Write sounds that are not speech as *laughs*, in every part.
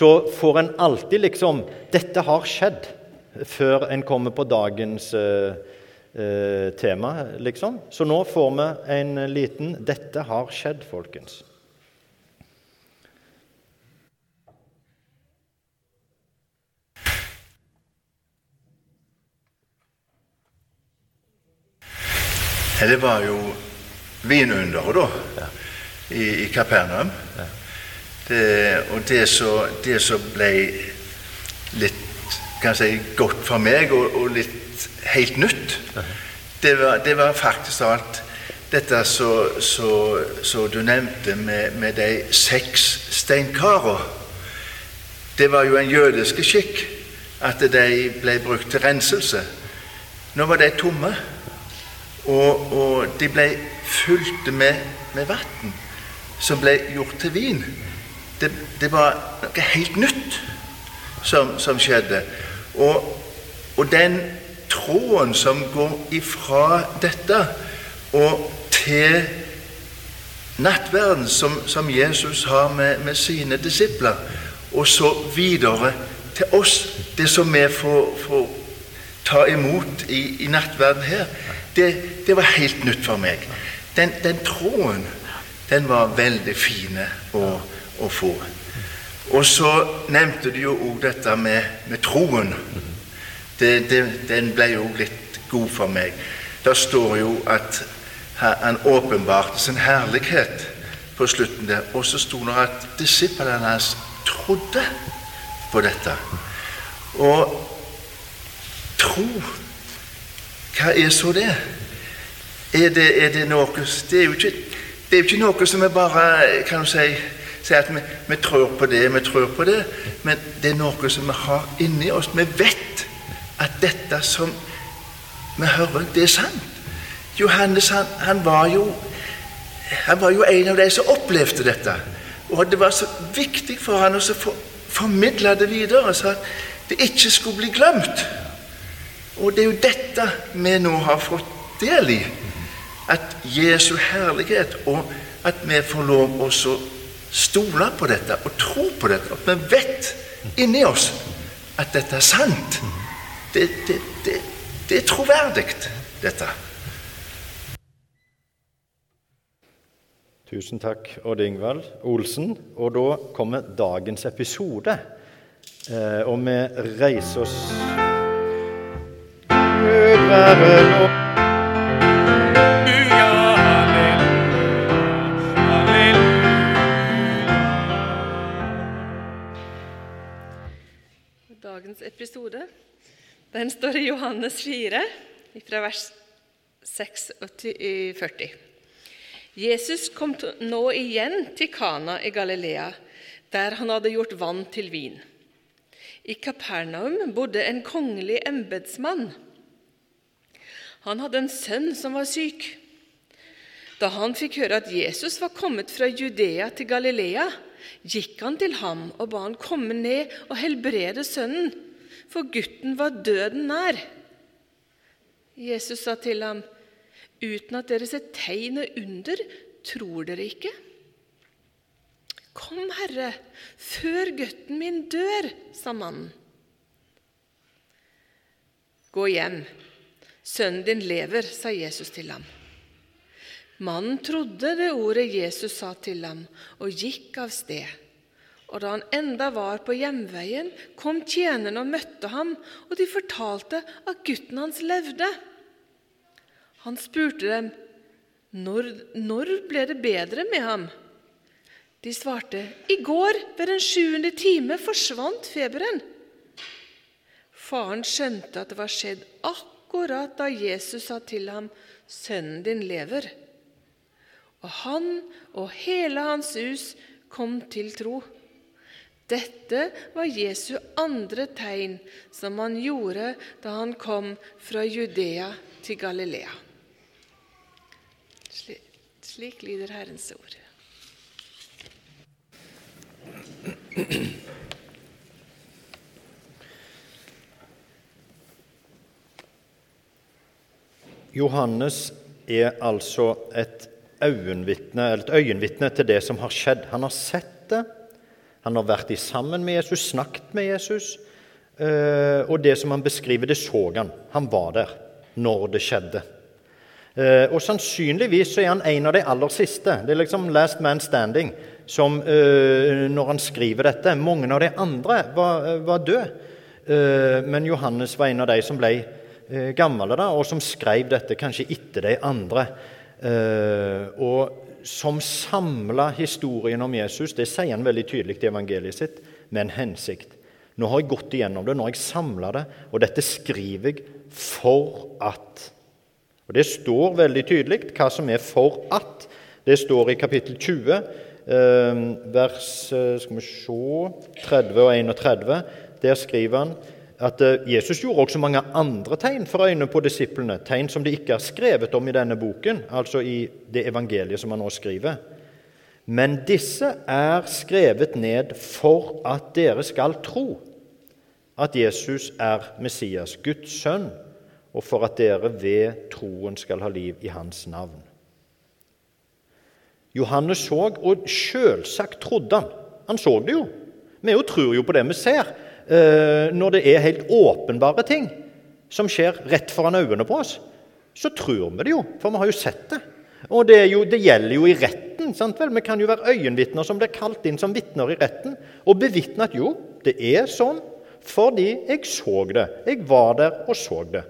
så får en alltid liksom 'Dette har skjedd', før en kommer på dagens eh, eh, tema, liksom. Så nå får vi en liten 'Dette har skjedd', folkens. Det var jo vinunderet, da, i, i Kapernaum. Det, og det som ble litt kan si, godt for meg, og, og litt helt nytt, det var, det var faktisk alt dette som du nevnte med, med de seks steinkarene. Det var jo en jødisk skikk at de ble brukt til renselse. Nå var de tomme. Og, og de ble fylt med, med vann som ble gjort til vin. Det, det var noe helt nytt som, som skjedde. Og, og, den tråden som går ifra dette og til nattverden som, som Jesus har med, med, sine disipler, og så videre til oss, det som vi får, får ta imot i, i nattverden her, det, det, var helt nytt for meg. Den, den tråden, den var veldig fin å, å, få. Og så nevnte du jo òg dette med, med troen. Det, det, den ble jo litt god for meg. Der står jo at han åpenbarte sin herlighet på slutten der. Og så sto det at disiplene hans trodde på dette. Og tro hva er så det? Er det, er det noe det er, ikke, det er, jo ikke, noe som er bare kan du si, si at vi, vi, tror på det, vi tror på det. Men det er noe som vi har inni oss. Vi vet at dette som vi hører, det er sant. Johannes han, han, var jo, han var jo en av de som opplevde dette. Og det var så viktig for han å for, formidle det videre, så at det ikke skulle bli glemt. Og det er jo dette vi nå har fått del i. At Jesu herlighet, og at vi får lov å stole på dette og tro på dette. At vi vet inni oss at dette er sant. Det, det, det, det er troverdig, dette. Tusen takk, Odd Ingvald Olsen. Og da kommer dagens episode. Eh, og vi reiser oss Gud være lov. Den står i Johannes 4, fra vers 6 til 40. Jesus kom nå igjen til Kana i Galilea, der han hadde gjort vann til vin. I Kapernaum bodde en kongelig embetsmann. Han hadde en sønn som var syk. Da han fikk høre at Jesus var kommet fra Judea til Galilea, gikk han til ham og ba han komme ned og helbrede sønnen, for gutten var døden nær. Jesus sa til ham, uten at dere ser tegn og under, tror dere ikke? Kom, Herre, før gutten min dør, sa mannen. Gå hjem, Sønnen din lever, sa Jesus til ham. Mannen trodde det ordet Jesus sa til ham, og gikk av sted. Og da han enda var på hjemveien, kom tjenerne og møtte ham, og de fortalte at gutten hans levde. Han spurte dem, når, når ble det bedre med ham? De svarte, i går ved den sjuende time forsvant feberen. Faren skjønte at det var skjedd akkurat da Jesus sa til ham, 'Sønnen din lever'. Og han og hele hans hus kom til tro. Dette var Jesu andre tegn som han gjorde da han kom fra Judea til Galilea. Slik lyder Herrens ord. Johannes er altså et øyenvitne, til det som har skjedd. Han har sett det, Han har vært i sammen med Jesus, snakket med Jesus. Eh, og det som han beskriver, det så han. Han var der når det skjedde. Eh, og sannsynligvis så er han en av de aller siste. Det er liksom last man standing som, eh, når han skriver dette. Mange av de andre var, var døde. Men Johannes var en av de som ble gamle, da, og som skrev dette kanskje etter de andre. Og som samla historien om Jesus, det sier han veldig tydelig i evangeliet sitt, med en hensikt. Nå har jeg gått igjennom det, nå har jeg samla det, og dette skriver jeg for at. Og Det står veldig tydelig hva som er 'for at'. Det står i kapittel 20, eh, vers eh, skal vi se, 30 og 31. Der skriver han at eh, Jesus gjorde også mange andre tegn for øynene på disiplene, tegn som det ikke er skrevet om i denne boken, altså i det evangeliet som han nå skriver. Men disse er skrevet ned for at dere skal tro at Jesus er Messias, Guds sønn, og for at dere ved troen skal ha liv i hans navn. Johannes så, og selvsagt trodde han. Han så det jo. Vi jo tror jo på det vi ser, når det er helt åpenbare ting som skjer rett foran øynene på oss. Så tror vi det jo, for vi har jo sett det. Og det, jo, det gjelder jo i retten. sant vel? Vi kan jo være øyenvitner som blir kalt inn som vitner i retten, og bevitne at jo, det er sånn fordi jeg så det. Jeg var der og så det.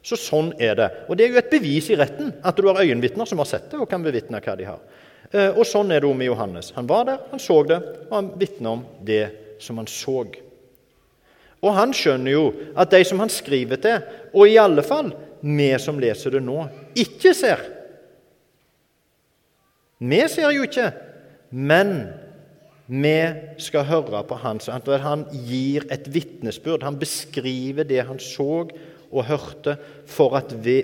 Så sånn er det. Og det er jo et bevis i retten at du har øyenvitner som har sett det og kan bevitne hva de har. Eh, og sånn er det med Johannes. Han var der, han så det, og han vitner om det som han så. Og han skjønner jo at de som han skriver til, og i alle fall vi som leser det nå, ikke ser. Vi ser jo ikke, men vi skal høre på han, han gir et vitnesbyrd. Han beskriver det han så og hørte, for at vi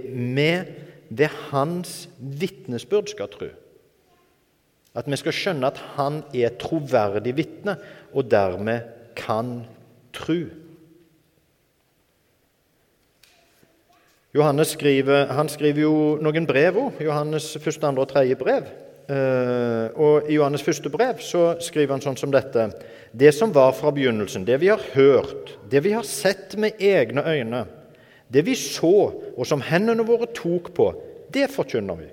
ved hans vitnesbyrd skal tro. At vi skal skjønne at han er et troverdig vitne, og dermed kan tro. Johannes skriver, han skriver jo noen brev òg. Johannes første, andre og tredje brev. Eh, og I Johannes første brev så skriver han sånn som dette.: Det som var fra begynnelsen, det vi har hørt, det vi har sett med egne øyne, det vi så, og som hendene våre tok på, det forkynner vi.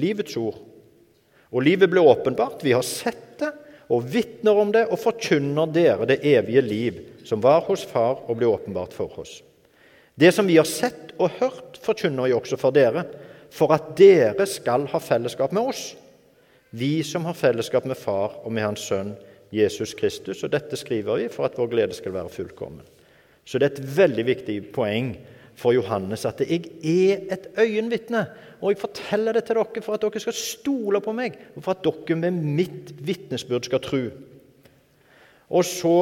Livets ord. Og livet ble åpenbart. Vi har sett det og vitner om det og forkynner dere det evige liv, som var hos Far og ble åpenbart for oss. Det som vi har sett og hørt, forkynner vi også for dere for at dere skal ha fellesskap med oss, vi som har fellesskap med Far og med Hans Sønn Jesus Kristus. Og dette skriver vi for at vår glede skal være fullkommen. Så det er et veldig viktig poeng for Johannes at jeg er et øyenvitne. Og jeg forteller det til dere for at dere skal stole på meg, og for at dere med mitt vitnesbyrd skal tro. Og så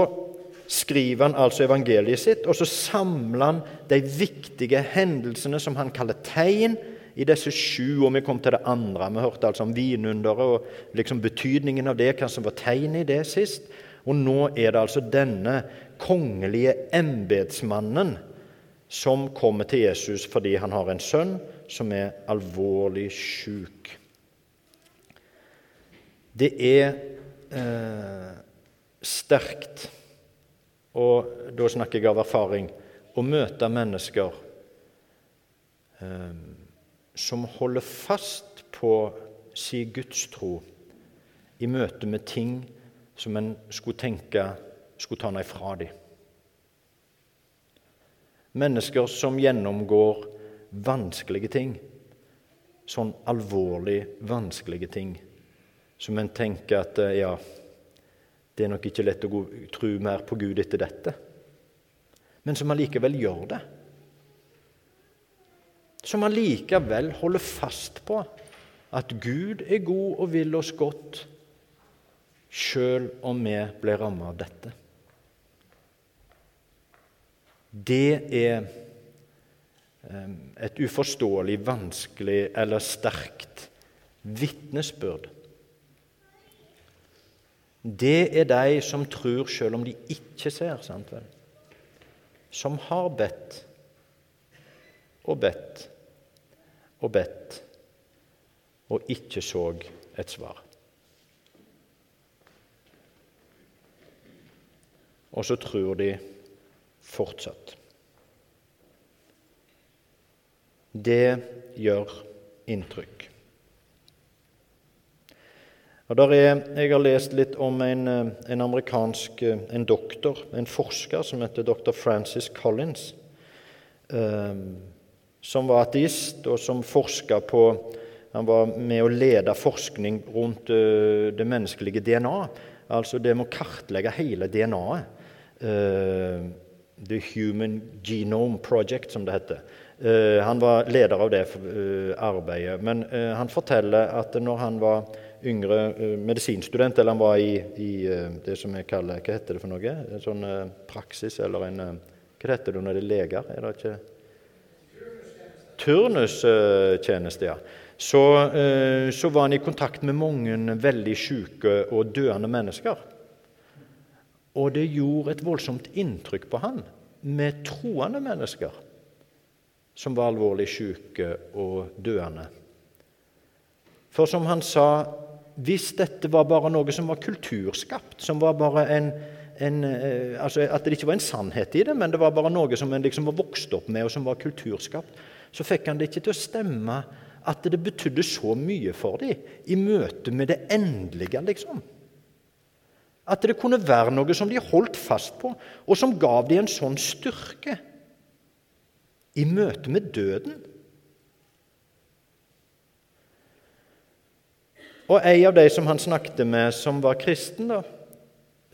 skriver han altså evangeliet sitt, og så samler han de viktige hendelsene som han kaller tegn, i disse sju, og vi kom til det andre. Vi hørte altså om vinunderet og liksom betydningen av det, hva som var tegnet i det sist. Og nå er det altså denne kongelige embetsmannen som kommer til Jesus fordi han har en sønn som er alvorlig sjuk. Det er eh, sterkt, og da snakker jeg av erfaring, å møte mennesker eh, som holder fast på sin gudstro i møte med ting som en skulle tenke skulle ta noe fra dem. Mennesker som gjennomgår vanskelige ting, sånn alvorlig vanskelige ting, som en tenker at eh, ja, det er nok ikke lett å tro mer på Gud etter dette, men som allikevel gjør det som allikevel holder fast på at Gud er god og vil oss godt, sjøl om vi blir rammet av dette. Det er et uforståelig, vanskelig eller sterkt vitnesbyrd. Det er de som tror selv om de ikke ser, sant vel? Som har bedt og bedt og bedt, og ikke så et svar. og så tror de fortsatt. Det gjør inntrykk. Og er, jeg har lest litt om en, en, amerikansk en doktor, en forsker, som heter dr. Francis Collins, eh, som var ateist, og som forska på Han var med å lede forskning rundt eh, det menneskelige DNA. Altså det med å kartlegge hele DNA-et. Eh, The Human Genome Project, som det heter. Eh, han var leder av det eh, arbeidet. Men han forteller at når han var yngre medisinstudent, eller han var i, i det som jeg kaller Hva heter det for noe? En sånn praksis, eller en Hva heter det når det er leger? Er det ikke Turnustjeneste, ja. Så, så var han i kontakt med mange veldig syke og døende mennesker. Og det gjorde et voldsomt inntrykk på han med troende mennesker som var alvorlig syke og døende. For som han sa, hvis dette var bare noe som var kulturskapt, som var bare en, en eh, altså At det ikke var en sannhet i det, men det var bare noe som en liksom var vokst opp med, og som var kulturskapt, så fikk han det ikke til å stemme at det betydde så mye for dem i møte med det endelige, liksom. At det kunne være noe som de holdt fast på, og som gav dem en sånn styrke i møte med døden. Og en av de som han snakket med, som var kristen, da,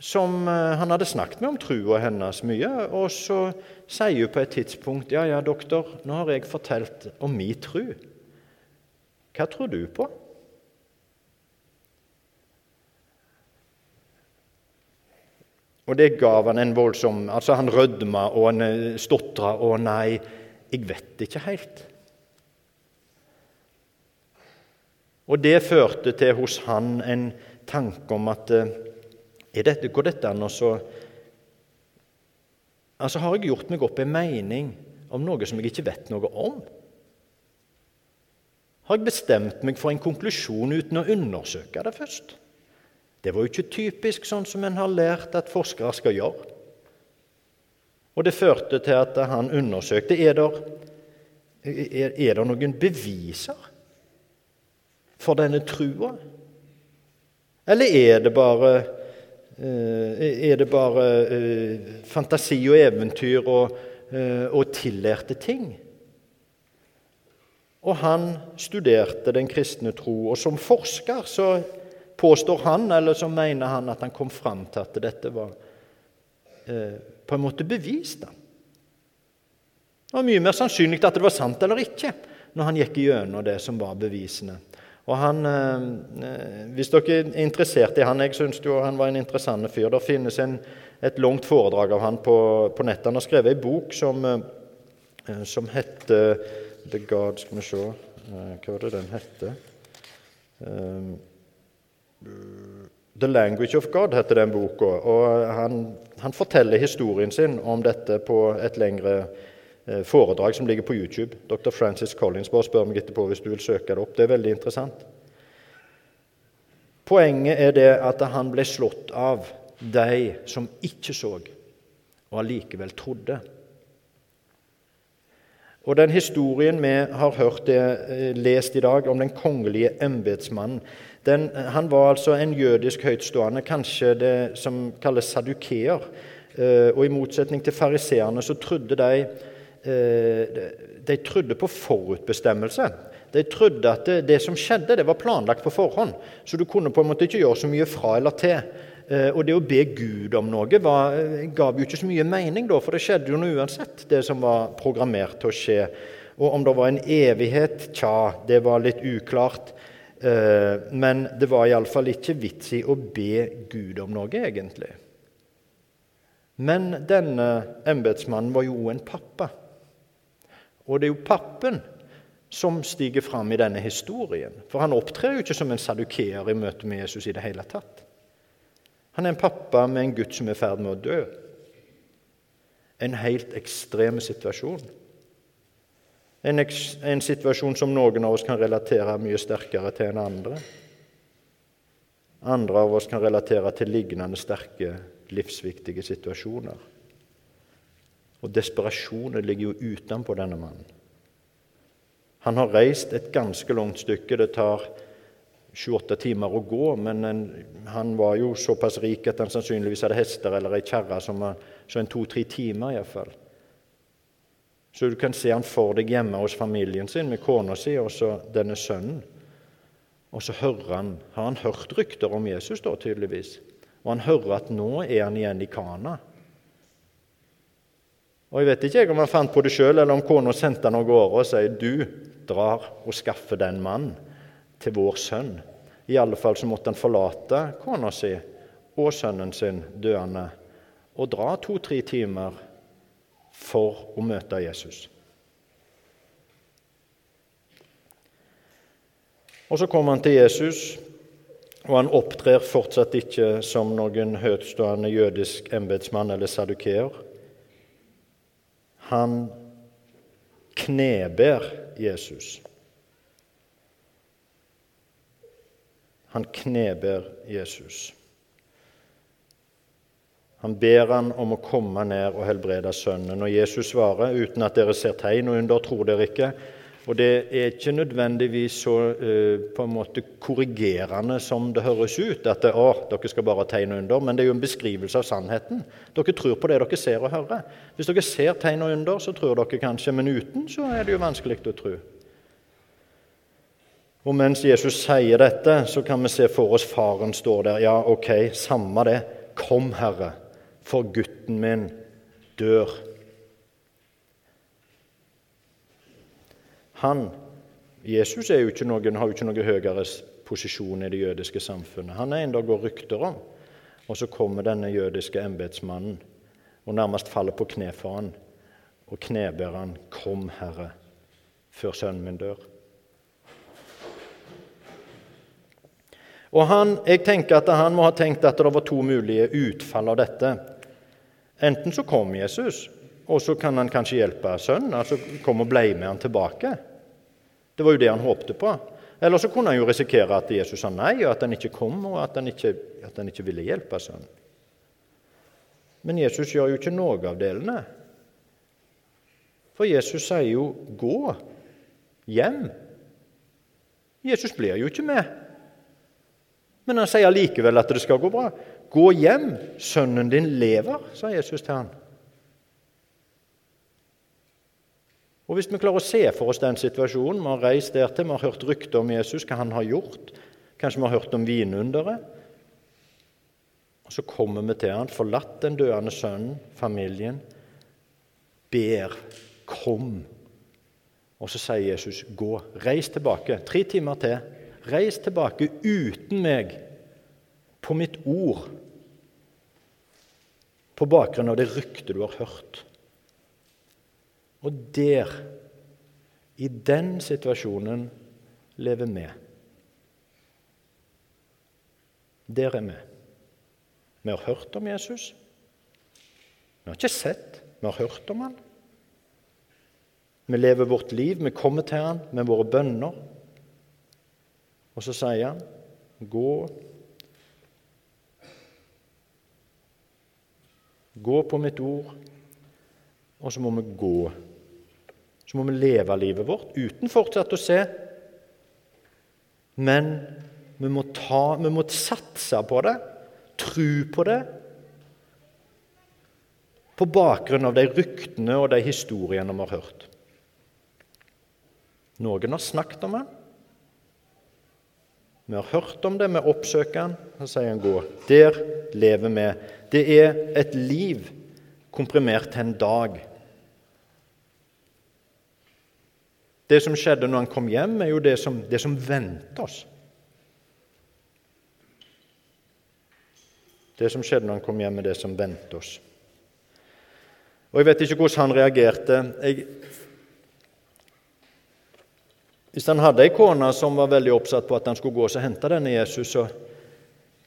som eh, han hadde snakket med om trua hennes mye, og så sier hun på et tidspunkt ja, ja, doktor, nå har jeg fortalt om min tru. Hva tror du på? Og det gav han en voldsom Altså, han rødma og han eh, stotra og nei, jeg vet ikke helt. Og det førte til hos han en tanke om at eh, er dette, Går dette an å så Altså, har jeg gjort meg opp en mening om noe som jeg ikke vet noe om? Har jeg bestemt meg for en konklusjon uten å undersøke det først? Det var jo ikke typisk sånn som en har lært at forskere skal gjøre. Og det førte til at han undersøkte er det, er, er det noen beviser for denne trua. Eller er det bare, eh, er det bare eh, fantasi og eventyr og, eh, og tillærte ting? Og han studerte den kristne tro, og som forsker så påstår han, eller så mener han at han kom fram til at dette var eh, på en måte bevist. Det var mye mer sannsynlig at det var sant eller ikke, når han gikk gjennom det som var bevisene. Og han, eh, eh Hvis dere er interessert i han, jeg syns han var en interessant fyr. Det finnes en, et langt foredrag av han på, på nettet. Han har skrevet ei bok som, eh, som heter The God Skal vi se Hva var det den heter? The Language of God heter den boka. og han, han, forteller historien sin om dette på et lengre eh, foredrag som ligger på YouTube. Dr. Francis Collins. Bare spør meg etterpå hvis du vil søke det opp. Det er veldig interessant. Poenget er det at han ble slått av de som ikke så, og allikevel trodde. Og den historien vi har hørt det, eh, lest i dag om den kongelige embetsmannen, han var altså en jødisk høytstående, kanskje det som kalles sadukeer. Eh, og i motsetning til fariseerne så trodde de eh, de trodde på forutbestemmelse. De trodde at det, det, som skjedde, det var planlagt på forhånd. Så du kunne på en måte ikke gjøre så mye fra eller til. Eh, og det å be Gud om noe var, eh, gav jo ikke så mye mening, da, for det skjedde jo noe uansett, det som var programmert til å skje. Og om det var en evighet, tja, det var litt uklart. Eh, men det var iallfall ikke vits i å be Gud om noe, egentlig. Men denne embetsmannen var jo en pappa. Og det er jo pappen som stiger fram i denne historien. For han opptrer jo ikke som en sadukeer i møte med Jesus i det hele tatt. Han er en pappa med en gutt som er i ferd med å dø. En helt ekstrem situasjon. En, en, situasjon som noen av oss kan relatere mye sterkere til enn andre. Andre av oss kan relatere til lignende sterke livsviktige situasjoner. Og desperasjonen ligger jo utenpå denne mannen. Han har reist et ganske langt stykke. Det tar 28 timer å gå, men en, han var jo såpass rik at han sannsynligvis hadde hester eller ei kjerre så en to-tre timer iallfall. Så du kan se han for deg hjemme hos familien sin med kona si og så denne sønnen. Og så hører han, har han hørt rykter om Jesus, da, tydeligvis. Og han hører at nå er han igjen i Kana. Og Jeg vet ikke om han fant på det sjøl, eller om kona sendte han av gårde og sier du drar og skaffer den mann til vår sønn. I alle fall så måtte han forlate kona si og sønnen sin døende og dra to-tre timer for å møte Jesus. Og Så kommer han til Jesus, og han opptrer fortsatt ikke som noen høytstående jødisk embetsmann eller sadukeer. Han kneber Jesus. Han kneber Jesus. Han ber han om å komme ned og helbrede sønnen. Og Jesus svarer, uten at dere ser tegn og under, tror dere ikke. Og det er ikke nødvendigvis så uh, på en måte korrigerende som det høres ut, at det, å, dere skal bare tegne under, men det er jo en beskrivelse av sannheten. Dere tror på det dere ser og hører. Hvis dere ser tegn og under, så tror dere kanskje, men uten så er det jo vanskelig å tro. Og mens Jesus sier dette, så kan vi se for oss faren står der. Ja, ok, samme det. Kom, Herre, for gutten min dør. Han, Jesus er jo ikke noen, har jo ikke noe høyere posisjon i det jødiske samfunnet. Han er en det går rykter om. Og så kommer denne jødiske embetsmannen og nærmest faller på kne for han og kneber han, 'Kom, Herre, før sønnen min dør'. Og han, Jeg tenker at han må ha tenkt at det var to mulige utfall av dette. Enten så kom Jesus, og så kan han kanskje hjelpe sønnen. altså Kom og ble med han tilbake. Det var jo det han håpte på. Eller så kunne han jo risikere at Jesus sa nei, og at han ikke kom, og at han ikke, at han ikke ville hjelpe sønnen. Men Jesus gjør jo ikke noe av delene. For Jesus sier jo 'gå hjem'. Jesus blir jo ikke med. Men han sier likevel at det skal gå bra. 'Gå hjem, sønnen din lever', sa Jesus til han. Og Hvis vi klarer å se for oss den situasjonen, vi har reist dertil, vi har hørt rykter om Jesus, hva han har gjort, kanskje vi har hørt om vinunderet Og så kommer vi til han, forlatt den døende sønnen, familien, ber, kom. Og så sier Jesus, gå, reis tilbake. Tre timer til. Reis tilbake uten meg, på mitt ord, på bakgrunn av det ryktet du har hørt. Og der, i den situasjonen, lever vi. Der er vi. Vi har hørt om Jesus. Vi har ikke sett, vi har hørt om han. Vi lever vårt liv, vi kommer til han med våre bønner. Og så sier han, 'Gå' Gå på mitt ord, og så må vi gå så må vi leve livet vårt uten fortsatt å se. Men vi må, ta, vi må satse på det, tro på det, på bakgrunn av de ryktene og de historiene vi har hørt. Noen har snakket om det. Vi har hørt om det, vi oppsøker han, så sier han 'gå'. Der lever vi. Det er et liv komprimert til en dag. Det som skjedde når han kom hjem, er jo det som, det som venter oss. Det som skjedde når han kom hjem, er det som venter oss. Og Jeg vet ikke hvordan han reagerte. Jeg, hvis han hadde ei kone som var veldig oppsatt på at han skulle gå og hente denne Jesus, så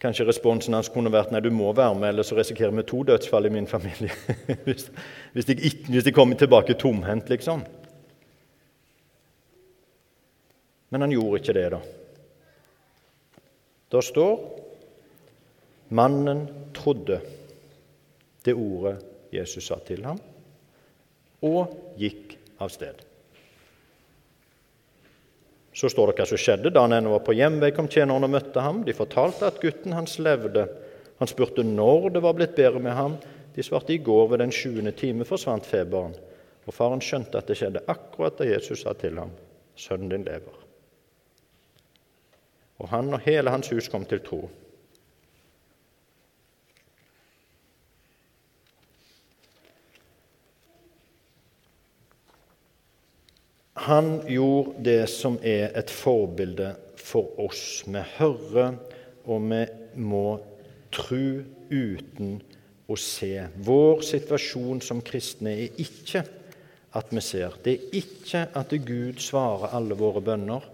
kanskje responsen hans kunne vært nei, du må være med, eller så risikerer vi to dødsfall i min familie. *laughs* hvis, hvis, de, hvis de kommer tilbake tomhendt, liksom. Men han gjorde ikke det, da. Det står mannen trodde. det ordet Jesus sa til ham, og gikk av sted. Så står det hva som skjedde. Da han ennå var på hjemvei, kom tjenerne og møtte ham. De fortalte at gutten hans levde. Han spurte når det var blitt bedre med ham. De svarte i går ved den sjuende time forsvant feberen. Og faren skjønte at det skjedde akkurat da Jesus sa til ham, sønnen din lever. Og han og hele hans hus kom til tro. Han gjorde det som er et forbilde for oss. Vi hører, og vi må tro uten å se. Vår situasjon som kristne er ikke at vi ser. Det er ikke at Gud svarer alle våre bønner.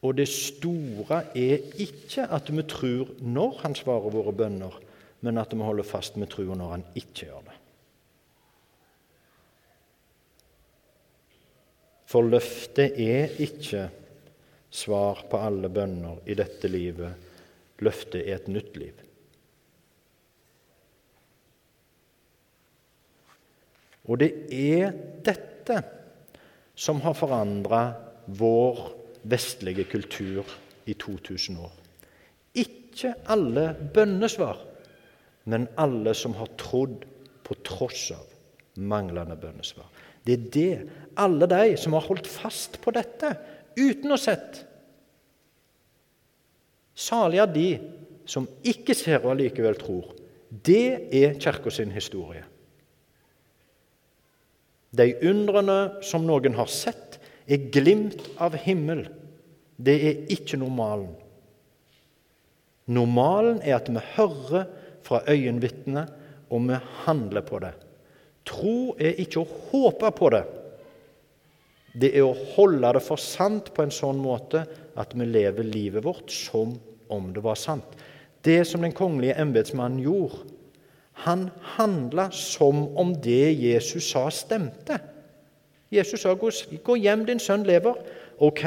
Og det store er ikke at vi tror når Han svarer våre bønner, men at vi holder fast med troa når Han ikke gjør det. For løftet er ikke svar på alle bønner i dette livet. Løftet er et nytt liv. Og det er dette som har forandra vår vestlige kultur i 2000 år. Ikke alle bønnesvar, men alle som har trodd på tross av manglende bønnesvar. Det er det alle de som har holdt fast på dette uten å sett. Salige er de som ikke ser og allikevel tror. Det er Kirka sin historie. De undrene som noen har sett, er glimt av himmel. Det er ikke normalen. Normalen er at vi hører fra øyenvitnene, og vi handler på det. Tro er ikke å håpe på det. Det er å holde det for sant på en sånn måte at vi lever livet vårt som om det var sant. Det som den kongelige embetsmannen gjorde, han handla som om det Jesus sa, stemte. Jesus sa 'Gå hjem, din sønn lever'. Ok,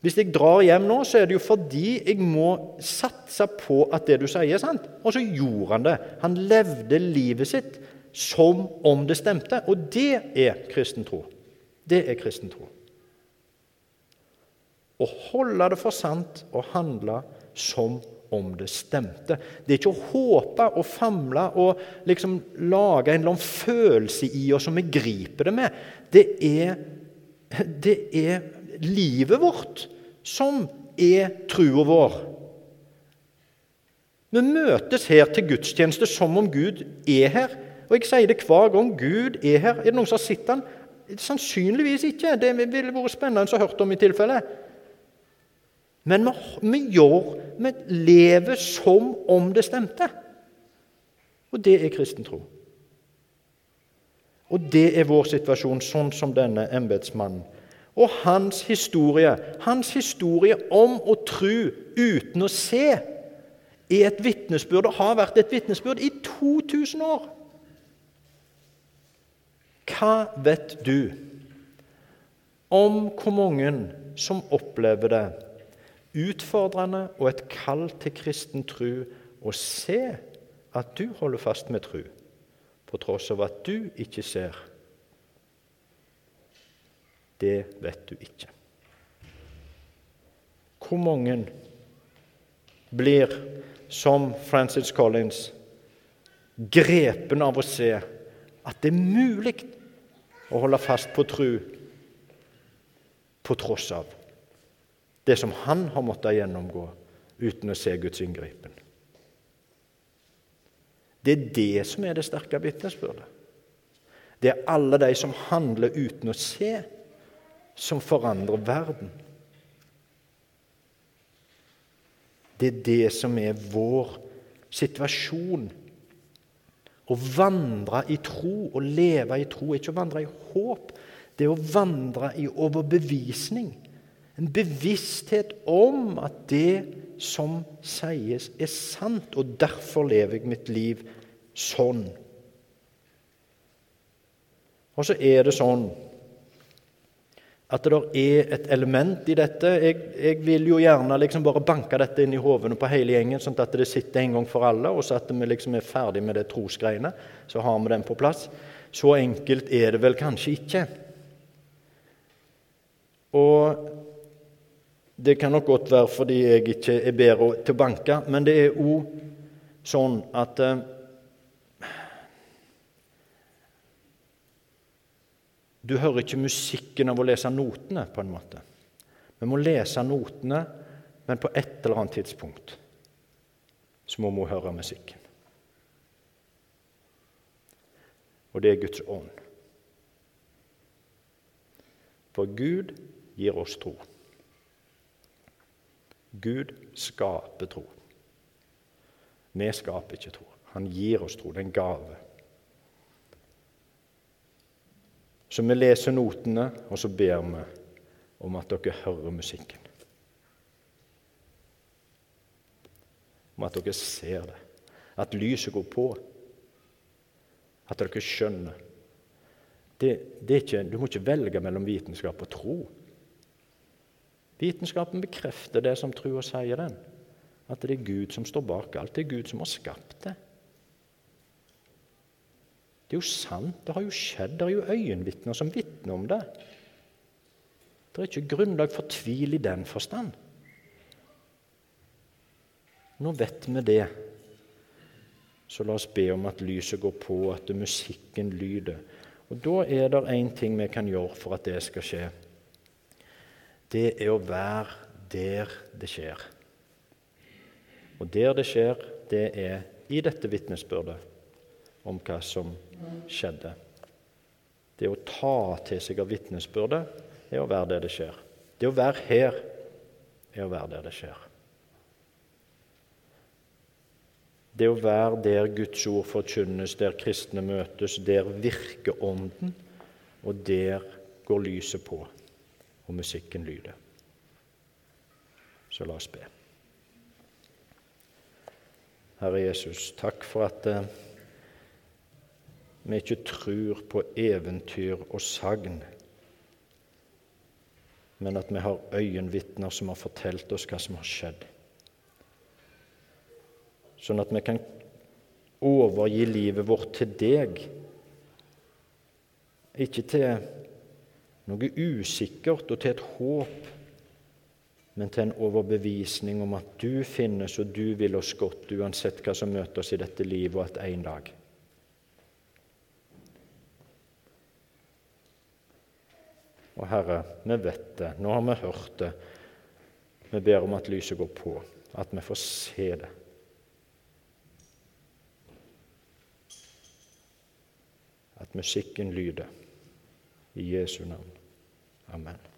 hvis jeg drar hjem nå, så er det jo fordi jeg må satse på at det du sier, er sant. Og så gjorde han det. Han levde livet sitt som om det stemte. Og det er kristen tro. Det er kristen tro. Å holde det for sant og handle som om det stemte. Det er ikke å håpe og famle og liksom lage en eller annen følelse i oss som vi griper det med. Det er, det er livet vårt som er trua vår. Vi møtes her til gudstjeneste som om Gud er her. Og jeg sier det hver gang. Gud er her. Er det noen som har sett han? Sannsynligvis ikke. Det ville vært spennende å høre om i tilfelle. Men vi, vi, gjør, vi lever som om det stemte. Og det er kristen tro. Og det er vår situasjon, sånn som denne embetsmannen. Og hans historie, hans historie om å tro uten å se, er et vitnesbyrd og har vært et vitnesbyrd i 2000 år. Hva vet du om hvor mange som opplever det utfordrende og et kall til kristen tro å se at du holder fast med tro, på tross av at du ikke ser? Det vet du ikke. Hvor mange blir, som Francis Collins, grepen av å se at det er mulig å holde fast på tro på tross av det som han har måttet gjennomgå uten å se Guds inngripen. Det er det som er det sterke vitnesbyrdet. Det er alle de som handler uten å se, som forandrer verden. Det er det som er vår situasjon å vandre i tro, å leve i tro, ikke å vandre i håp. Det er å vandre i overbevisning. En bevissthet om at det som sies, er sant, og derfor lever jeg mitt liv sånn. Og så er det sånn at det er et element i dette. Jeg, jeg vil jo gjerne liksom bare banke dette inn i hodene på hele gjengen, sånn at det sitter en gang for alle, og så at vi liksom er ferdig med det trosgreiene. Så har vi den på plass. Så enkelt er det vel kanskje ikke. Og det kan nok godt være fordi jeg ikke er bedre til å banke, men det er òg sånn at eh, Du hører ikke musikken av å lese notene, på en måte. Vi må lese notene, men på et eller annet tidspunkt så må vi høre musikken. Og det er Guds ånd. For Gud gir oss tro. Gud skaper tro. Vi skaper ikke tro. Han gir oss tro. Det er en gave. Så vi leser notene, og så ber vi om at dere hører musikken. Om at dere ser det. At lyset går på. At dere skjønner. Det, det ikke, du må ikke velge mellom vitenskap og tro. Vitenskapen bekrefter det som trua sier den. At det er Gud som står bak alt. Det er Gud som har skapt det. Det er jo sant, det har jo skjedd. Det er jo øyenvitner som vitner om det. Det er ikke grunnlag for tvil i den forstand. Nå vet vi det. Så la oss be om at lyset går på, at musikken lyder. Og Da er det én ting vi kan gjøre for at det skal skje. Det er å være der det skjer. Og der det skjer, det er i dette vitnesbyrdet om hva som skjedde. Det å ta til seg av vitnesbyrdet er å være der det skjer. Det å være her er å være der det skjer. Det å være der Guds ord forkynnes, der kristne møtes, der virker Ånden, og der går lyset på, og musikken lyder. Så la oss be. Herre Jesus, takk for at eh, vi ikke tror på eventyr og sagn, men at vi har øyenvitner som har fortalt oss hva som har skjedd. Sånn at vi kan overgi livet vårt til deg, ikke til noe usikkert og til et håp, men til en overbevisning om at du finnes og du vil oss godt uansett hva som møter oss i dette livet, og at en dag Og Herre, vi vet det, nå har vi hørt det. Vi ber om at lyset går på, at vi får se det. At musikken lyder. I Jesu navn. Amen.